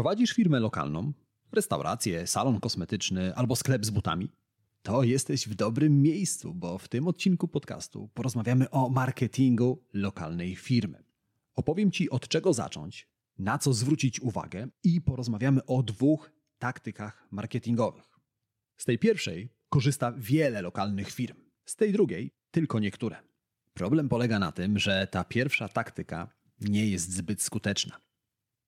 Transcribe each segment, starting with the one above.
Prowadzisz firmę lokalną, restaurację, salon kosmetyczny albo sklep z butami? To jesteś w dobrym miejscu, bo w tym odcinku podcastu porozmawiamy o marketingu lokalnej firmy. Opowiem Ci od czego zacząć, na co zwrócić uwagę i porozmawiamy o dwóch taktykach marketingowych. Z tej pierwszej korzysta wiele lokalnych firm, z tej drugiej tylko niektóre. Problem polega na tym, że ta pierwsza taktyka nie jest zbyt skuteczna.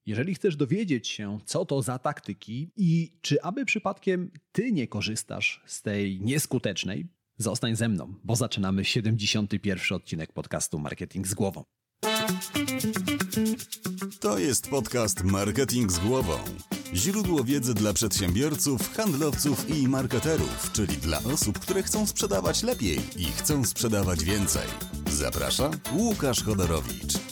Jeżeli chcesz dowiedzieć się, co to za taktyki i czy aby przypadkiem ty nie korzystasz z tej nieskutecznej, zostań ze mną, bo zaczynamy 71 odcinek podcastu Marketing z głową. To jest podcast Marketing z głową. Źródło wiedzy dla przedsiębiorców, handlowców i marketerów, czyli dla osób, które chcą sprzedawać lepiej i chcą sprzedawać więcej. Zaprasza Łukasz Chodorowicz.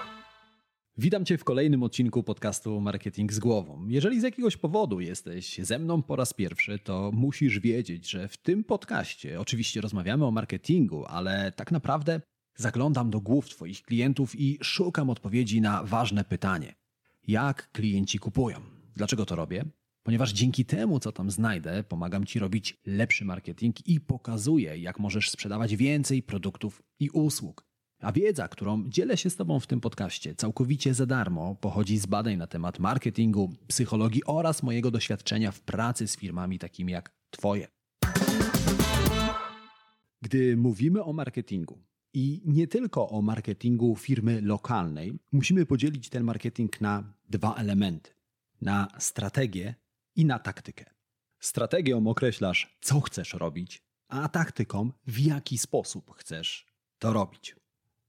Witam Cię w kolejnym odcinku podcastu Marketing z Głową. Jeżeli z jakiegoś powodu jesteś ze mną po raz pierwszy, to musisz wiedzieć, że w tym podcaście oczywiście rozmawiamy o marketingu, ale tak naprawdę zaglądam do głów Twoich klientów i szukam odpowiedzi na ważne pytanie: jak klienci kupują? Dlaczego to robię? Ponieważ dzięki temu, co tam znajdę, pomagam Ci robić lepszy marketing i pokazuję, jak możesz sprzedawać więcej produktów i usług. A wiedza, którą dzielę się z Tobą w tym podcaście całkowicie za darmo, pochodzi z badań na temat marketingu, psychologii oraz mojego doświadczenia w pracy z firmami takimi jak Twoje. Gdy mówimy o marketingu, i nie tylko o marketingu firmy lokalnej, musimy podzielić ten marketing na dwa elementy: na strategię i na taktykę. Strategią określasz, co chcesz robić, a taktyką, w jaki sposób chcesz to robić.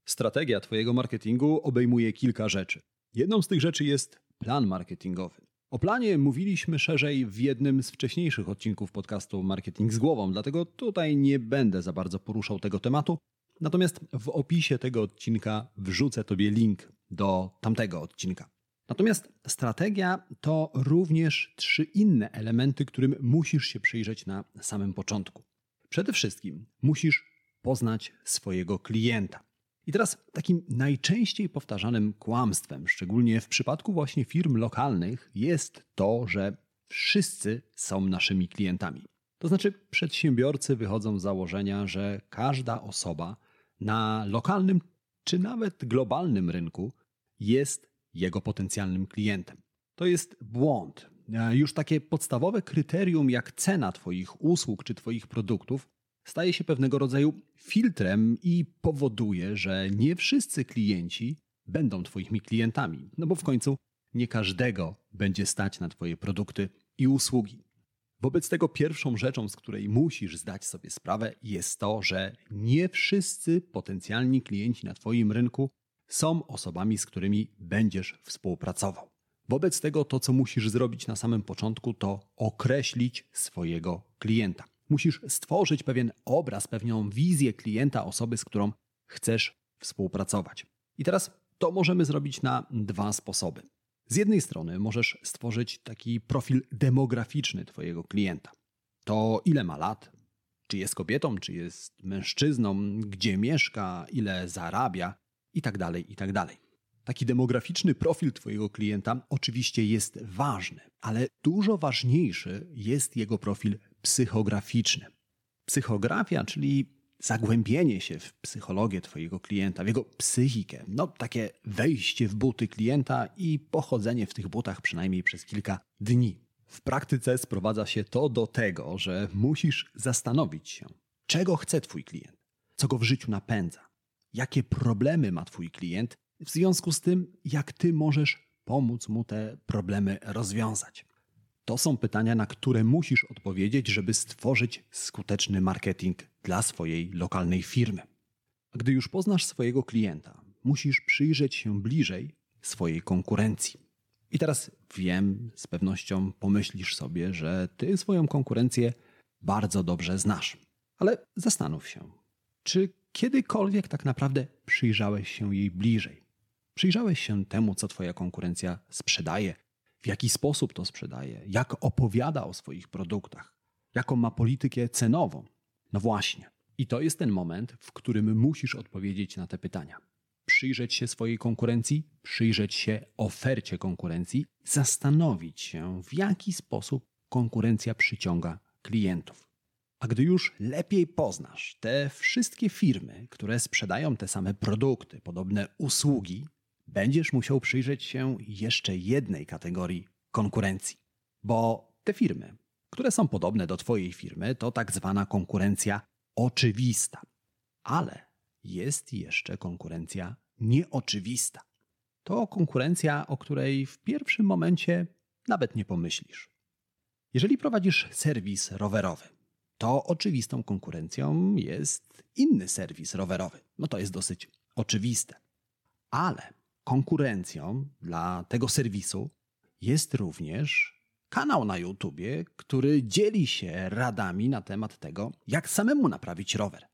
Strategia Twojego marketingu obejmuje kilka rzeczy. Jedną z tych rzeczy jest plan marketingowy. O planie mówiliśmy szerzej w jednym z wcześniejszych odcinków podcastu Marketing z głową, dlatego tutaj nie będę za bardzo poruszał tego tematu. Natomiast w opisie tego odcinka wrzucę Tobie link do tamtego odcinka. Natomiast strategia to również trzy inne elementy, którym musisz się przyjrzeć na samym początku. Przede wszystkim musisz poznać swojego klienta. I teraz takim najczęściej powtarzanym kłamstwem, szczególnie w przypadku właśnie firm lokalnych, jest to, że wszyscy są naszymi klientami. To znaczy, przedsiębiorcy wychodzą z założenia, że każda osoba na lokalnym czy nawet globalnym rynku jest jego potencjalnym klientem. To jest błąd. Już takie podstawowe kryterium jak cena Twoich usług czy Twoich produktów staje się pewnego rodzaju filtrem i powoduje, że nie wszyscy klienci będą Twoimi klientami, no bo w końcu nie każdego będzie stać na Twoje produkty i usługi. Wobec tego pierwszą rzeczą, z której musisz zdać sobie sprawę, jest to, że nie wszyscy potencjalni klienci na Twoim rynku są osobami, z którymi będziesz współpracował. Wobec tego to, co musisz zrobić na samym początku, to określić swojego klienta. Musisz stworzyć pewien obraz, pewną wizję klienta, osoby, z którą chcesz współpracować. I teraz to możemy zrobić na dwa sposoby. Z jednej strony możesz stworzyć taki profil demograficzny Twojego klienta. To ile ma lat, czy jest kobietą, czy jest mężczyzną, gdzie mieszka, ile zarabia itd. Tak itd. Tak taki demograficzny profil Twojego klienta oczywiście jest ważny, ale dużo ważniejszy jest jego profil psychograficzny. Psychografia, czyli zagłębienie się w psychologię Twojego klienta, w jego psychikę, no takie wejście w buty klienta i pochodzenie w tych butach przynajmniej przez kilka dni. W praktyce sprowadza się to do tego, że musisz zastanowić się, czego chce Twój klient, co go w życiu napędza, jakie problemy ma Twój klient, w związku z tym, jak Ty możesz pomóc mu te problemy rozwiązać. To są pytania, na które musisz odpowiedzieć, żeby stworzyć skuteczny marketing dla swojej lokalnej firmy. Gdy już poznasz swojego klienta, musisz przyjrzeć się bliżej swojej konkurencji. I teraz wiem, z pewnością pomyślisz sobie, że ty swoją konkurencję bardzo dobrze znasz. Ale zastanów się, czy kiedykolwiek tak naprawdę przyjrzałeś się jej bliżej? Przyjrzałeś się temu, co twoja konkurencja sprzedaje, w jaki sposób to sprzedaje, jak opowiada o swoich produktach, jaką ma politykę cenową? No właśnie. I to jest ten moment, w którym musisz odpowiedzieć na te pytania. Przyjrzeć się swojej konkurencji, przyjrzeć się ofercie konkurencji, zastanowić się, w jaki sposób konkurencja przyciąga klientów. A gdy już lepiej poznasz te wszystkie firmy, które sprzedają te same produkty, podobne usługi, będziesz musiał przyjrzeć się jeszcze jednej kategorii konkurencji. Bo te firmy, które są podobne do Twojej firmy, to tak zwana konkurencja oczywista. Ale jest jeszcze konkurencja nieoczywista. To konkurencja, o której w pierwszym momencie nawet nie pomyślisz. Jeżeli prowadzisz serwis rowerowy, to oczywistą konkurencją jest inny serwis rowerowy. No to jest dosyć oczywiste. Ale konkurencją dla tego serwisu jest również kanał na YouTubie, który dzieli się radami na temat tego, jak samemu naprawić rower.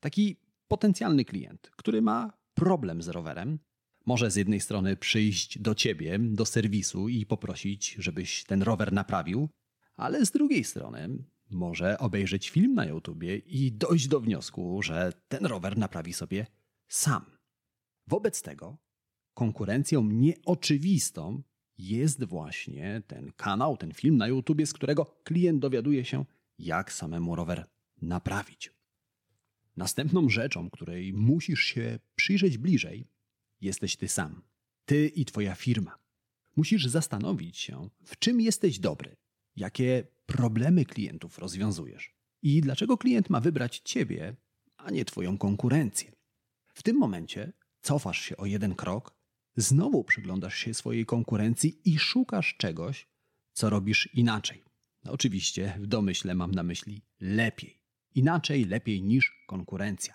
Taki potencjalny klient, który ma problem z rowerem, może z jednej strony przyjść do ciebie, do serwisu i poprosić, żebyś ten rower naprawił, ale z drugiej strony może obejrzeć film na YouTubie i dojść do wniosku, że ten rower naprawi sobie sam. Wobec tego konkurencją nieoczywistą jest właśnie ten kanał, ten film na YouTube, z którego klient dowiaduje się, jak samemu rower naprawić. Następną rzeczą, której musisz się przyjrzeć bliżej, jesteś ty sam. Ty i twoja firma. Musisz zastanowić się, w czym jesteś dobry, jakie problemy klientów rozwiązujesz i dlaczego klient ma wybrać ciebie, a nie twoją konkurencję. W tym momencie cofasz się o jeden krok znowu przyglądasz się swojej konkurencji i szukasz czegoś, co robisz inaczej. No oczywiście w domyśle mam na myśli lepiej. Inaczej, lepiej niż konkurencja.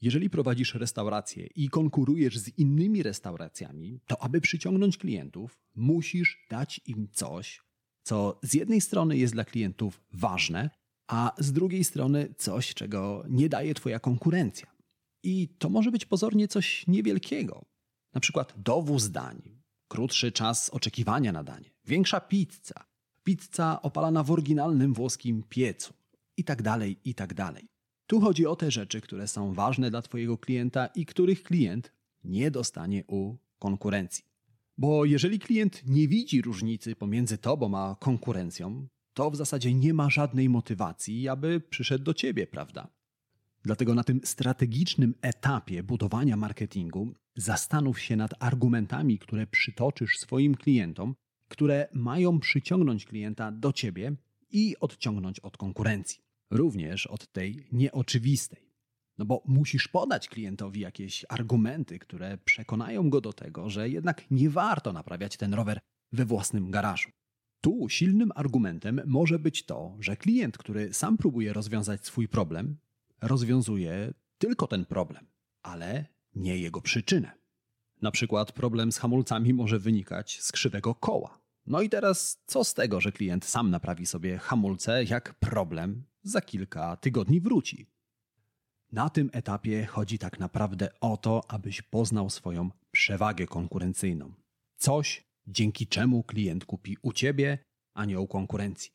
Jeżeli prowadzisz restaurację i konkurujesz z innymi restauracjami, to aby przyciągnąć klientów, musisz dać im coś, co z jednej strony jest dla klientów ważne, a z drugiej strony coś, czego nie daje Twoja konkurencja. I to może być pozornie coś niewielkiego, na przykład dowóz dań, krótszy czas oczekiwania na danie, większa pizza, pizza opalana w oryginalnym włoskim piecu i tak dalej, i tak dalej. Tu chodzi o te rzeczy, które są ważne dla Twojego klienta i których klient nie dostanie u konkurencji. Bo jeżeli klient nie widzi różnicy pomiędzy Tobą a konkurencją, to w zasadzie nie ma żadnej motywacji, aby przyszedł do Ciebie, prawda? Dlatego na tym strategicznym etapie budowania marketingu zastanów się nad argumentami, które przytoczysz swoim klientom, które mają przyciągnąć klienta do ciebie i odciągnąć od konkurencji. Również od tej nieoczywistej. No bo musisz podać klientowi jakieś argumenty, które przekonają go do tego, że jednak nie warto naprawiać ten rower we własnym garażu. Tu silnym argumentem może być to, że klient, który sam próbuje rozwiązać swój problem, rozwiązuje tylko ten problem, ale nie jego przyczynę. Na przykład problem z hamulcami może wynikać z krzywego koła. No i teraz co z tego, że klient sam naprawi sobie hamulce, jak problem za kilka tygodni wróci? Na tym etapie chodzi tak naprawdę o to, abyś poznał swoją przewagę konkurencyjną. Coś, dzięki czemu klient kupi u ciebie, a nie u konkurencji.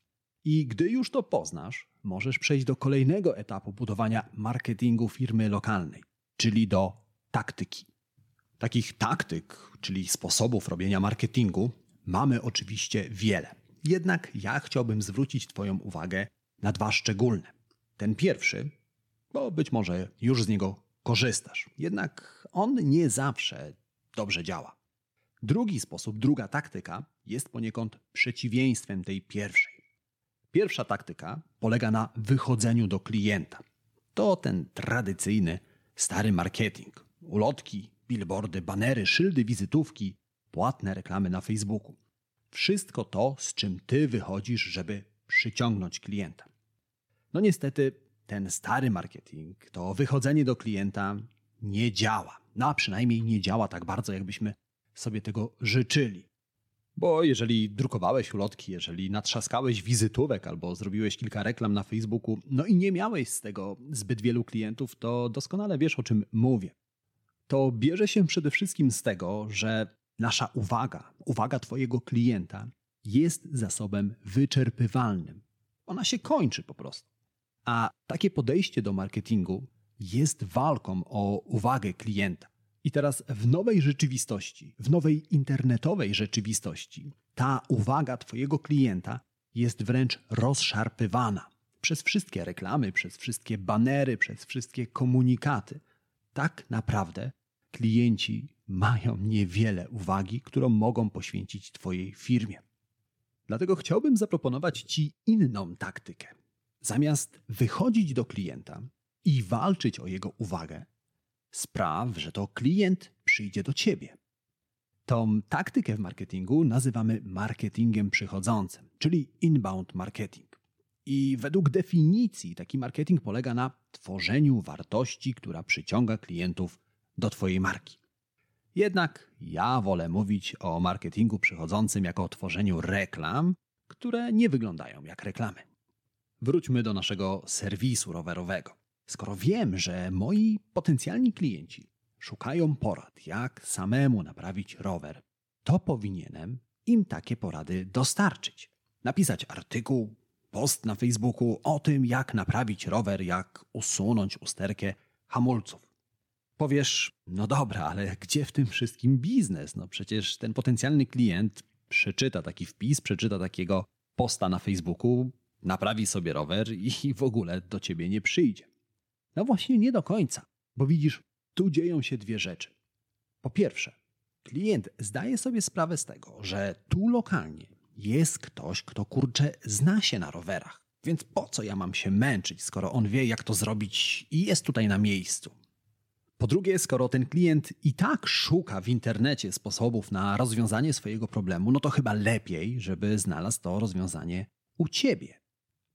I gdy już to poznasz, możesz przejść do kolejnego etapu budowania marketingu firmy lokalnej, czyli do taktyki. Takich taktyk, czyli sposobów robienia marketingu, mamy oczywiście wiele. Jednak ja chciałbym zwrócić Twoją uwagę na dwa szczególne. Ten pierwszy, bo być może już z niego korzystasz, jednak on nie zawsze dobrze działa. Drugi sposób, druga taktyka jest poniekąd przeciwieństwem tej pierwszej. Pierwsza taktyka polega na wychodzeniu do klienta. To ten tradycyjny, stary marketing. Ulotki, billboardy, banery, szyldy, wizytówki, płatne reklamy na Facebooku. Wszystko to, z czym ty wychodzisz, żeby przyciągnąć klienta. No niestety, ten stary marketing, to wychodzenie do klienta nie działa. No a przynajmniej nie działa tak bardzo, jakbyśmy sobie tego życzyli. Bo jeżeli drukowałeś ulotki, jeżeli natrzaskałeś wizytówek albo zrobiłeś kilka reklam na Facebooku, no i nie miałeś z tego zbyt wielu klientów, to doskonale wiesz o czym mówię. To bierze się przede wszystkim z tego, że nasza uwaga, uwaga Twojego klienta jest zasobem wyczerpywalnym. Ona się kończy po prostu. A takie podejście do marketingu jest walką o uwagę klienta. I teraz w nowej rzeczywistości, w nowej internetowej rzeczywistości, ta uwaga Twojego klienta jest wręcz rozszarpywana przez wszystkie reklamy, przez wszystkie banery, przez wszystkie komunikaty. Tak naprawdę klienci mają niewiele uwagi, którą mogą poświęcić Twojej firmie. Dlatego chciałbym zaproponować Ci inną taktykę. Zamiast wychodzić do klienta i walczyć o jego uwagę, spraw, że to klient przyjdzie do Ciebie. Tą taktykę w marketingu nazywamy marketingiem przychodzącym, czyli inbound marketing. I według definicji taki marketing polega na tworzeniu wartości, która przyciąga klientów do Twojej marki. Jednak ja wolę mówić o marketingu przychodzącym jako o tworzeniu reklam, które nie wyglądają jak reklamy. Wróćmy do naszego serwisu rowerowego. Skoro wiem, że moi potencjalni klienci szukają porad, jak samemu naprawić rower, to powinienem im takie porady dostarczyć. Napisać artykuł, post na Facebooku o tym, jak naprawić rower, jak usunąć usterkę hamulców. Powiesz, no dobra, ale gdzie w tym wszystkim biznes? No przecież ten potencjalny klient przeczyta taki wpis, przeczyta takiego posta na Facebooku, naprawi sobie rower i w ogóle do ciebie nie przyjdzie. No właśnie nie do końca, bo widzisz, tu dzieją się dwie rzeczy. Po pierwsze, klient zdaje sobie sprawę z tego, że tu lokalnie jest ktoś, kto kurczę zna się na rowerach. Więc po co ja mam się męczyć, skoro on wie, jak to zrobić i jest tutaj na miejscu? Po drugie, skoro ten klient i tak szuka w internecie sposobów na rozwiązanie swojego problemu, no to chyba lepiej, żeby znalazł to rozwiązanie u ciebie.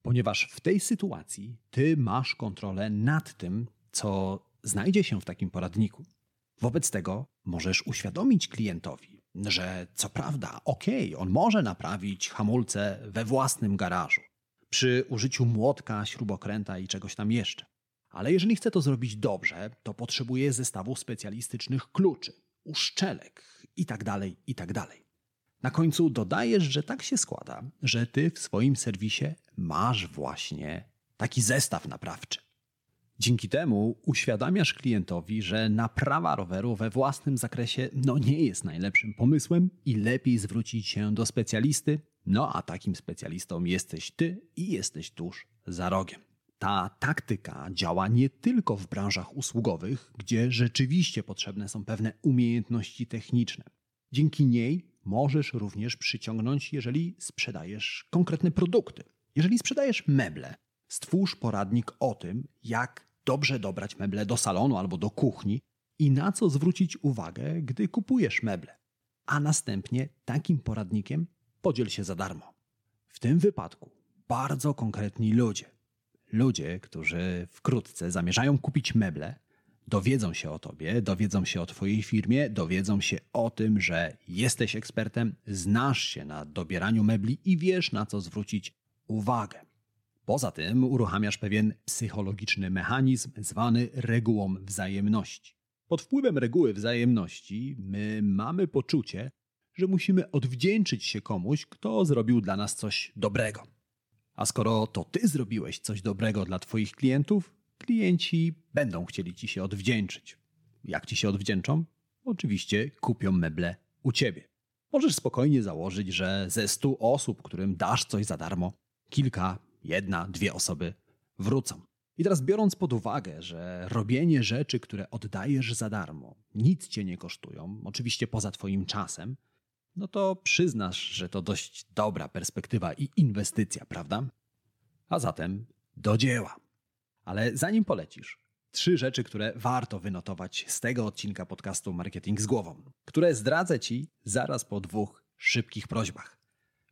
Ponieważ w tej sytuacji ty masz kontrolę nad tym, co znajdzie się w takim poradniku. Wobec tego możesz uświadomić klientowi, że co prawda, okej, okay, on może naprawić hamulce we własnym garażu przy użyciu młotka, śrubokręta i czegoś tam jeszcze. Ale jeżeli chce to zrobić dobrze, to potrzebuje zestawu specjalistycznych kluczy, uszczelek itd., tak itd. Tak Na końcu dodajesz, że tak się składa, że ty w swoim serwisie masz właśnie taki zestaw naprawczy. Dzięki temu uświadamiasz klientowi, że naprawa roweru we własnym zakresie no nie jest najlepszym pomysłem i lepiej zwrócić się do specjalisty, no a takim specjalistą jesteś ty i jesteś tuż za rogiem. Ta taktyka działa nie tylko w branżach usługowych, gdzie rzeczywiście potrzebne są pewne umiejętności techniczne. Dzięki niej możesz również przyciągnąć, jeżeli sprzedajesz konkretne produkty. Jeżeli sprzedajesz meble, stwórz poradnik o tym, jak dobrze dobrać meble do salonu albo do kuchni i na co zwrócić uwagę, gdy kupujesz meble. A następnie takim poradnikiem podziel się za darmo. W tym wypadku bardzo konkretni ludzie, ludzie, którzy wkrótce zamierzają kupić meble, dowiedzą się o tobie, dowiedzą się o twojej firmie, dowiedzą się o tym, że jesteś ekspertem, znasz się na dobieraniu mebli i wiesz na co zwrócić uwagę. Poza tym uruchamiasz pewien psychologiczny mechanizm zwany regułą wzajemności. Pod wpływem reguły wzajemności my mamy poczucie, że musimy odwdzięczyć się komuś, kto zrobił dla nas coś dobrego. A skoro to ty zrobiłeś coś dobrego dla twoich klientów, klienci będą chcieli ci się odwdzięczyć. Jak ci się odwdzięczą? Oczywiście kupią meble u ciebie. Możesz spokojnie założyć, że ze stu osób, którym dasz coś za darmo, kilka, jedna, dwie osoby wrócą. I teraz biorąc pod uwagę, że robienie rzeczy, które oddajesz za darmo, nic cię nie kosztują, oczywiście poza twoim czasem, no to przyznasz, że to dość dobra perspektywa i inwestycja, prawda? A zatem do dzieła. Ale zanim polecisz, trzy rzeczy, które warto wynotować z tego odcinka podcastu Marketing z głową, które zdradzę ci zaraz po dwóch szybkich prośbach.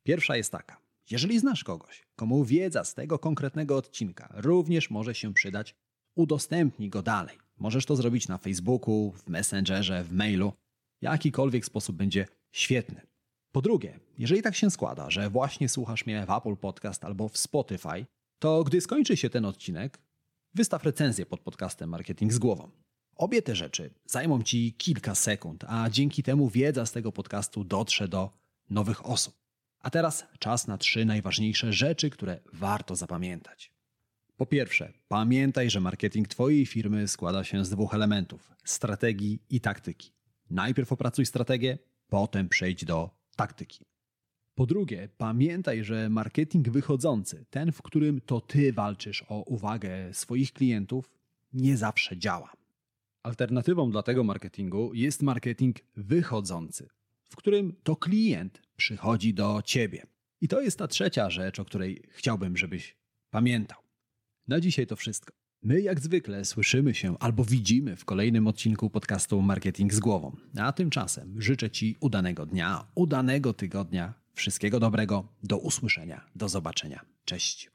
Pierwsza jest taka. Jeżeli znasz kogoś, komu wiedza z tego konkretnego odcinka również może się przydać, udostępnij go dalej. Możesz to zrobić na Facebooku, w Messengerze, w mailu. Jakikolwiek sposób będzie świetny. Po drugie, jeżeli tak się składa, że właśnie słuchasz mnie w Apple Podcast albo w Spotify, to gdy skończy się ten odcinek, wystaw recenzję pod podcastem Marketing z głową. Obie te rzeczy zajmą Ci kilka sekund, a dzięki temu wiedza z tego podcastu dotrze do nowych osób. A teraz czas na trzy najważniejsze rzeczy, które warto zapamiętać. Po pierwsze, pamiętaj, że marketing Twojej firmy składa się z dwóch elementów: strategii i taktyki. Najpierw opracuj strategię, potem przejdź do taktyki. Po drugie, pamiętaj, że marketing wychodzący, ten, w którym to Ty walczysz o uwagę swoich klientów, nie zawsze działa. Alternatywą dla tego marketingu jest marketing wychodzący, w którym to klient przychodzi do Ciebie. I to jest ta trzecia rzecz, o której chciałbym, żebyś pamiętał. Na dzisiaj to wszystko. My jak zwykle słyszymy się albo widzimy w kolejnym odcinku podcastu Marketing z głową. A tymczasem życzę Ci udanego dnia, udanego tygodnia, wszystkiego dobrego, do usłyszenia, do zobaczenia. Cześć.